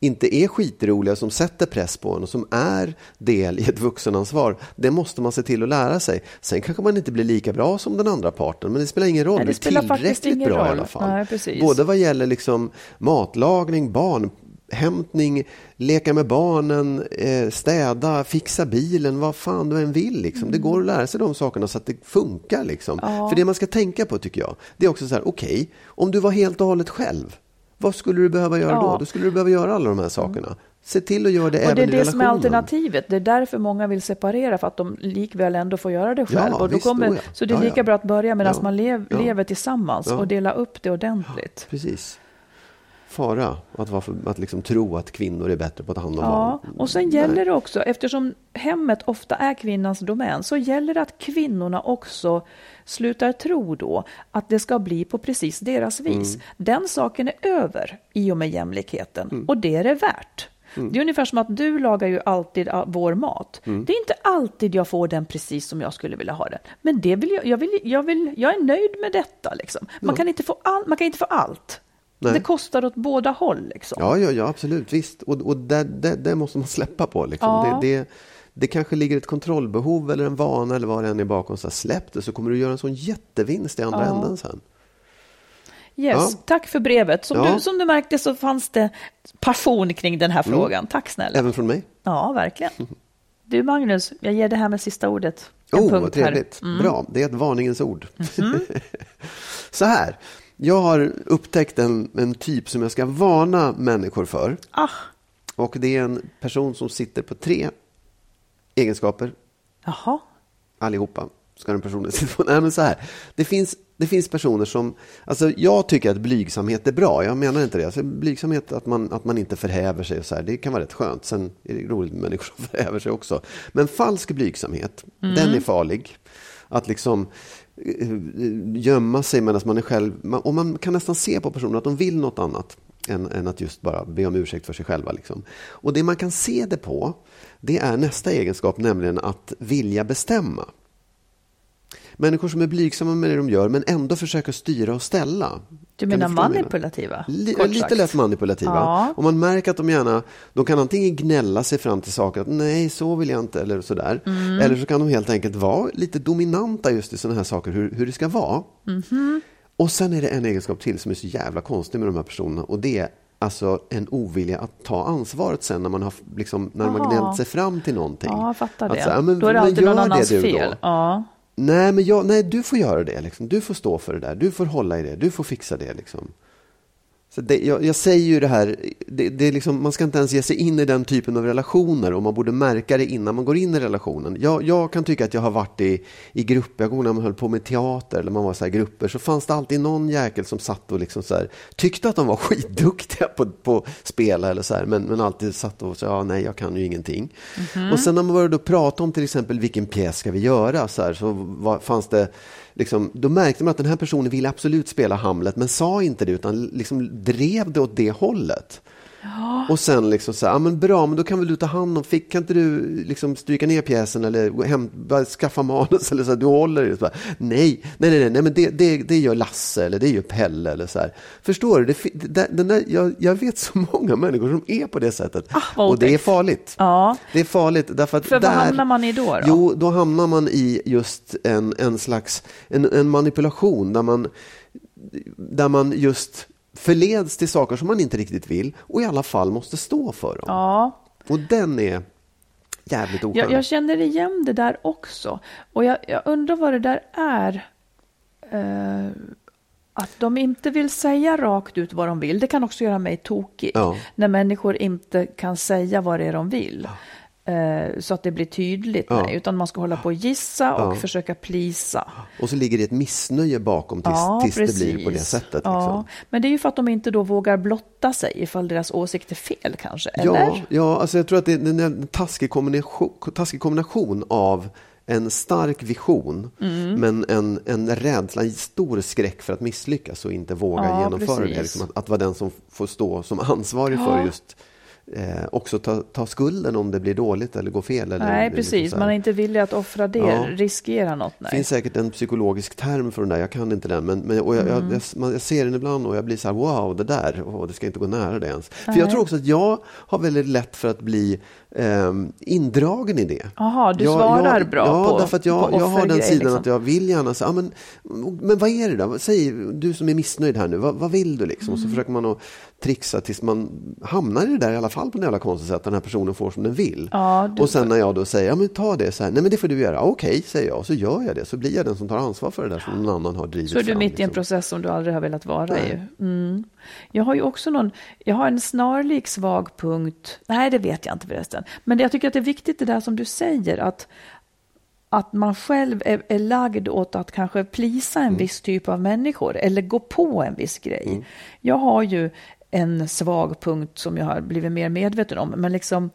inte är skitroliga, som sätter press på en och som är del i ett vuxenansvar, det måste man se till att lära sig. Sen kanske man inte blir lika bra som den andra parten, men det spelar ingen roll. Nej, det det spelar är faktiskt tillräckligt bra i roll. alla fall. Nej. Både vad gäller liksom matlagning, barnhämtning, leka med barnen, eh, städa, fixa bilen, vad fan du än vill. Liksom. Det går att lära sig de sakerna så att det funkar. Liksom. För det man ska tänka på tycker jag, det är också så här, okej, om du var helt och hållet själv, vad skulle du behöva göra Ja. då? Då skulle du behöva göra alla de här sakerna. Se till att göra det och även det är i det relationen. som är alternativet. Det är därför många vill separera, för att de likväl ändå får göra det själv. Ja, och då visst, kommer, oh ja. Så det är lika bra att börja medan man lev, lever tillsammans och dela upp det ordentligt. Precis. Fara att, vara för, att liksom tro att kvinnor är bättre på att ta hand om Ja, barn. och sen gäller det också, eftersom hemmet ofta är kvinnans domän, så gäller det att kvinnorna också slutar tro då att det ska bli på precis deras vis. Mm. Den saken är över i och med jämlikheten Mm. och det är det värt. Det är ungefär som att du lagar ju alltid ah, vår mat. Mm. Det är inte alltid jag får den precis som jag skulle vilja ha den. Men det vill jag, jag, vill, jag, vill, jag är nöjd med detta. Liksom. Man, kan inte få all, man kan inte få allt. Nej. Det kostar åt båda håll. Liksom. Ja, ja, ja absolut. Visst. Och, och det, det, det måste man släppa på. Liksom. Ja. Det, det, det kanske ligger ett kontrollbehov eller en vana eller vad det än är bakom. Så här, släpp det så kommer du göra en sån jättevinst i andra Ja. änden sen. Yes, Ja. tack för brevet. Som, Ja. du, som du märkte så fanns det passion kring den här Mm. frågan. Tack snälla. Även från mig. Ja, verkligen. Du Magnus, jag ger det här med sista ordet. En Oh, punkt vad trevligt. Här. Mm. Bra, det är ett varningens ord. så här, jag har upptäckt en, en typ som jag ska varna människor för. Ah, Och det är en person som sitter på tre egenskaper, jaha. allihopa. Ska den personen sitta på? Nej, men så här. Det finns, det finns personer som... Alltså jag tycker att blygsamhet är bra. Jag menar inte det. Alltså blygsamhet, att man, att man inte förhäver sig och så här, det kan vara rätt skönt. Sen är det roligt med människor som förhäver sig också. Men falsk blygsamhet, den är farlig. Att liksom Eh, gömma sig medan man är själv... man- Och man kan nästan se på personer att de vill något annat än, än att just bara be om ursäkt för sig själva. Liksom. Och det man kan se det på, det är nästa egenskap, nämligen att vilja bestämma. Människor som är blygsamma med det de gör, men ändå försöker styra och ställa. Du menar manipulativa? Li- kort lite sagt. lätt manipulativa. Ja. Och man märker att de gärna, de kan antingen gnälla sig fram till saker, att nej, så vill jag inte, eller sådär. Mm. Eller så kan de helt enkelt vara lite dominanta just i sådana här saker, hur, hur det ska vara. Mhm. Och sen är det en egenskap till som är så jävla konstig med de här personerna och det är alltså en ovilja att ta ansvaret sen när man har liksom, när man gnällt sig fram till någonting. Ja, jag fattar Att det. så här, men- då är det alltid någon annans fel. Ja. Nej, men jag, nej, du får göra det. Liksom. Du får stå för det där. Du får hålla i det. Du får fixa det. Liksom. Så det, jag, jag säger ju det här, det, det är liksom, man ska inte ens ge sig in i den typen av relationer och man borde märka det innan man går in i relationen. Jag, jag kan tycka att jag har varit i, i grupper, jag går när man höll på med teater eller man var så här grupper, så fanns det alltid någon jäkel som satt och liksom så här, tyckte att de var skitduktiga på, på spela eller så här, men, men alltid satt och sa, ja, nej, jag kan ju ingenting. Och sen när man började då prata om till exempel vilken pjäs ska vi göra, så, här, så var, fanns det Liksom, då märkte man att den här personen ville absolut spela Hamlet men sa inte det utan liksom drev det åt det hållet. Och sen liksom så här, ja men bra, men då kan väl du ta hand om, fick, kan inte du liksom stryka ner pjäsen eller hem, skaffa manus eller så här, du håller i det. Så bara, nej, nej, nej, nej, nej, men det, det, det gör Lasse eller det gör Pelle eller så här. Förstår du? Det, det, den där, jag, jag vet så många människor som är på det sättet. Ah, och det är farligt. Ja. Det är farligt därför att För där, vad hamnar man i då? då? Jo, då hamnar man i just en, en slags en, en manipulation där man, där man just förleds till saker som man inte riktigt vill och i alla fall måste stå för dem. ja. Och den är jävligt oskön. Jag, jag känner igen det där också. Och jag, jag undrar vad det där är. Eh, att de inte vill säga rakt ut vad de vill. Det kan också göra mig tokig. Ja. När människor inte kan säga vad det är de vill. Eh, så att det blir tydligt. Ja. Nej, utan man ska hålla på och gissa och Ja. försöka plisa. Och så ligger det ett missnöje bakom tills, Ja, tills det blir på det sättet. Ja. Liksom. Men det är ju för att de inte då vågar blotta sig ifall deras åsikt är fel kanske. Ja, Eller? ja alltså jag tror att det är en taskig kombination, taskig kombination av en stark vision Mm. men en, en rädsla, en stor skräck för att misslyckas och inte våga Ja, genomföra det. precis. Liksom att, att vara den som får stå som ansvarig för just eh, också ta, ta skulden om det blir dåligt eller går fel. Eller, Nej, liksom precis. Man är inte villig att offra det, Ja. riskera något. Det Nej. finns säkert en psykologisk term för den där, jag kan inte den. Men, men, jag, Mm. jag, jag, man, jag ser den ibland och jag blir så här, wow, det där, oh, det ska inte gå nära det ens. För jag tror också att jag har väldigt lätt för att bli ehm, indragen i det. Jaha, du Jag- svarar jag, bra ja, på därför att jag, jag har den sidan liksom. att jag vill gärna säga, men, men vad är det då? Säg, du som är missnöjd här nu, vad, vad vill du liksom? Mm. Och så försöker man att trixa tills man hamnar i det där i alla fall på något jävla konstigt sätt den här personen får som den vill. Ja, Och sen när jag då säger, ja men ta det så här, nej men det får du göra, okej säger jag, och så gör jag det, så blir jag den som tar ansvar för det där som någon annan har drivit Så är du fram. mitt i en liksom. process som du aldrig har velat vara Nej. i. Mm. Jag har ju också någon, jag har en snarlik svag punkt, nej det vet jag inte förresten, men jag tycker att det är viktigt det där som du säger, att, att man själv är, är lagd åt att kanske plisa en viss typ av människor eller gå på en viss grej. Jag har ju en svag punkt som jag har blivit mer medveten om, men liksom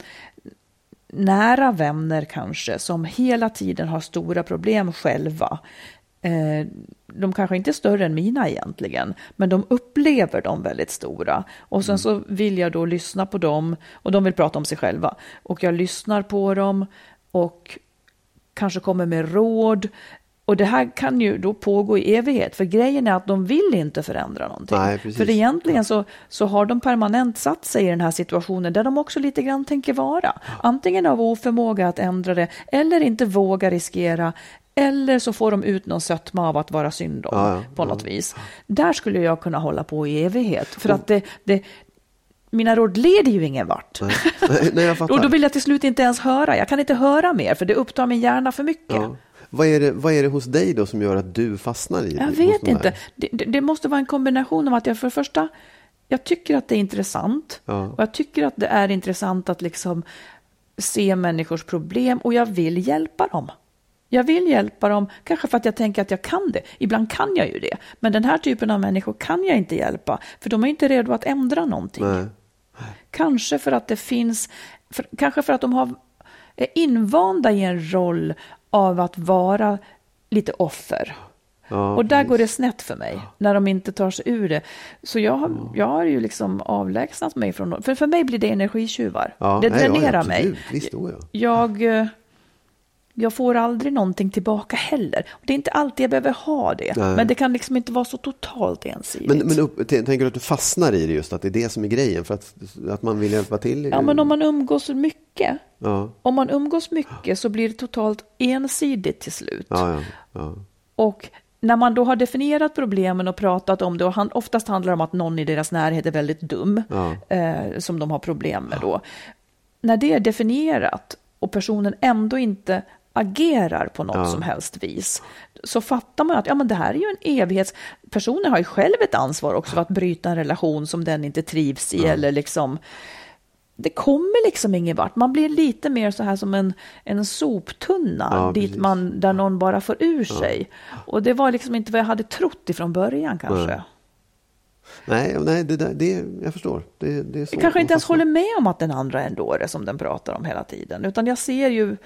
nära vänner kanske som hela tiden har stora problem själva. Eh, de kanske inte är större än mina egentligen, men de upplever dem väldigt stora. Och sen så vill jag då lyssna på dem och de vill prata om sig själva. Och jag lyssnar på dem och kanske kommer med råd. Och det här kan ju då pågå i evighet, för grejen är att de vill inte förändra någonting. Nej, för egentligen så, så har de permanent satt sig i den här situationen där de också lite grann tänker vara. Antingen av oförmåga att ändra det, eller inte våga riskera, eller så får de ut någon sötma av att vara synd om Ja, på något vis. Där skulle jag kunna hålla på i evighet, för att det, det, mina råd leder ju ingen vart. Nej, nej, jag. Och då vill jag till slut inte ens höra. Jag kan inte höra mer, för det upptar min hjärna för mycket. ja. vad, är det, vad är det hos dig då som gör att du fastnar i Jag hos vet inte. Det, det, det måste vara en kombination av att jag för det första, jag tycker att det är intressant. Ja. Och jag tycker att det är intressant att liksom se människors problem och jag vill hjälpa dem. Jag vill hjälpa dem, kanske för att jag tänker att jag kan det. Ibland kan jag ju det. Men den här typen av människor kan jag inte hjälpa, för de är inte redo att ändra någonting. Nej. Kanske för att det finns, för, kanske för att de har, är invanda i en roll av att vara lite offer. Ja, och där precis. går det snett för mig, när de inte tar sig ur det. Så jag har, jag har ju liksom avlägsnat mig från För för mig blir det energitjuvar. Ja, det nej, ja, dränerar absolut. mig. Visst, oh ja. Jag, eh, jag får aldrig någonting tillbaka heller. Och det är inte alltid jag behöver ha det. Nej. Men det kan liksom inte vara så totalt ensidigt. Men, men upp, tänker du att du fastnar i det just, att det är det som är grejen, för att, att man vill hjälpa till? Ja, men om man umgås mycket, Ja, om man umgås mycket så blir det totalt ensidigt till slut. ja, ja. Och när man då har definierat problemen och pratat om det, och han, oftast handlar det om att någon i deras närhet är väldigt dum, eh, som de har problem med då. När det är definierat och personen ändå inte agerar på något Ja. som helst vis, så fattar man att ja, men det här är ju en evighets... Personen har ju själv ett ansvar också för att bryta en relation som den inte trivs i, eller liksom... Det kommer liksom ingen vart. Man blir lite mer så här som en, en soptunna Ja, dit precis. man, där någon bara får ur sig. Och det var liksom inte vad jag hade trott ifrån början kanske. Nej. Nej, det, det, jag förstår. Det, det är så Jag kanske inte ens håller med om att den andra är en dåre som den pratar om hela tiden. Utan jag ser ju,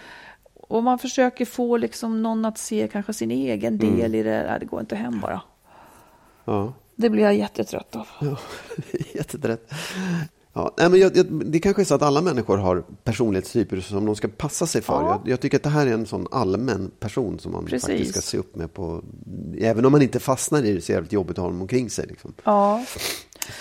och man försöker få liksom någon att se kanske sin egen Mm. del i det. Nej, det går inte hem bara. Ja. Det blir jag jättetrött av. Ja, jätterätt. Ja, nej, men jag, jag, det kanske är så att alla människor har personlighetstyper som de ska passa sig för. Ja. Jag, jag tycker att det här är en sån allmän person som man Precis. faktiskt ska se upp med. på Även om man inte fastnar i det så är det jävligt jobbigt att ha dem omkring sig. Liksom. Ja,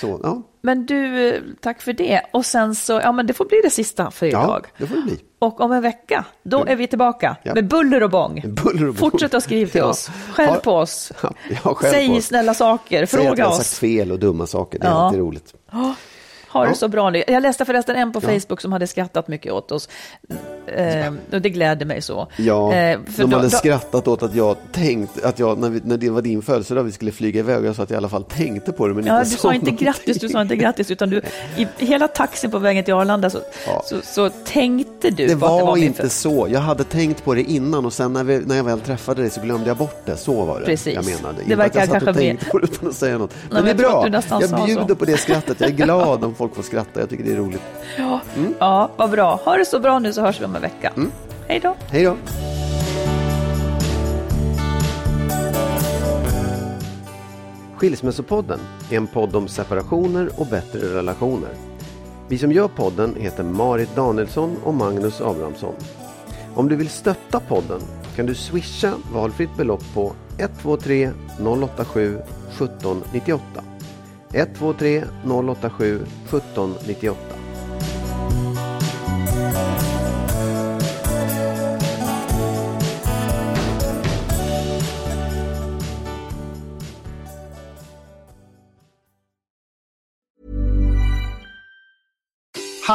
Så, ja, men du, eh, tack för det. Och sen så, ja men det får bli det sista för ja, idag. det får det bli. Och om en vecka, då är vi tillbaka Ja. med buller och bång. Buller och bång. Fortsätt att skriva till Ja. oss. Skäll Ja. på oss. Ja, ja, skäll Säg på oss. snälla saker, Säg att fråga jag har sagt oss. fel och dumma saker. Det är Ja. alltid roligt. Ha det så bra nu. Jag läste förresten en på. Facebook som hade skrattat mycket åt oss. Eh, och det glädde mig så. Ja, Eh, för de då- hade då- skrattat åt att jag tänkt att jag, när, vi, när det var din födelsedag vi skulle flyga iväg, jag sa att jag i alla fall tänkte på det. Men Ja, inte du sa inte någonting. grattis, du sa inte grattis, utan du, i hela taxin på vägen till Arlanda så, Ja. så, så tänkte du Det att det var, var inte så. Jag hade tänkt på det innan och sen när, vi, när jag väl träffade dig så glömde jag bort det. Så var det Precis. jag menade. Det Inte verkar att jag satt och tänkte på det utan att säga något. Men, men det är jag bra. Jag sa bjuder på det skrattet. Jag är glad folk får skratta. Jag tycker det är roligt. Ja, Mm. ja, vad bra. Ha det så bra nu så hörs vi om en vecka. Hej då. Hej då! Skilsmässopodden är en podd om separationer och bättre relationer. Vi som gör podden heter Marit Danielsson och Magnus Abrahamsson. Om du vill stötta podden kan du swisha valfritt belopp på 123 087 1798. 123 087 1798.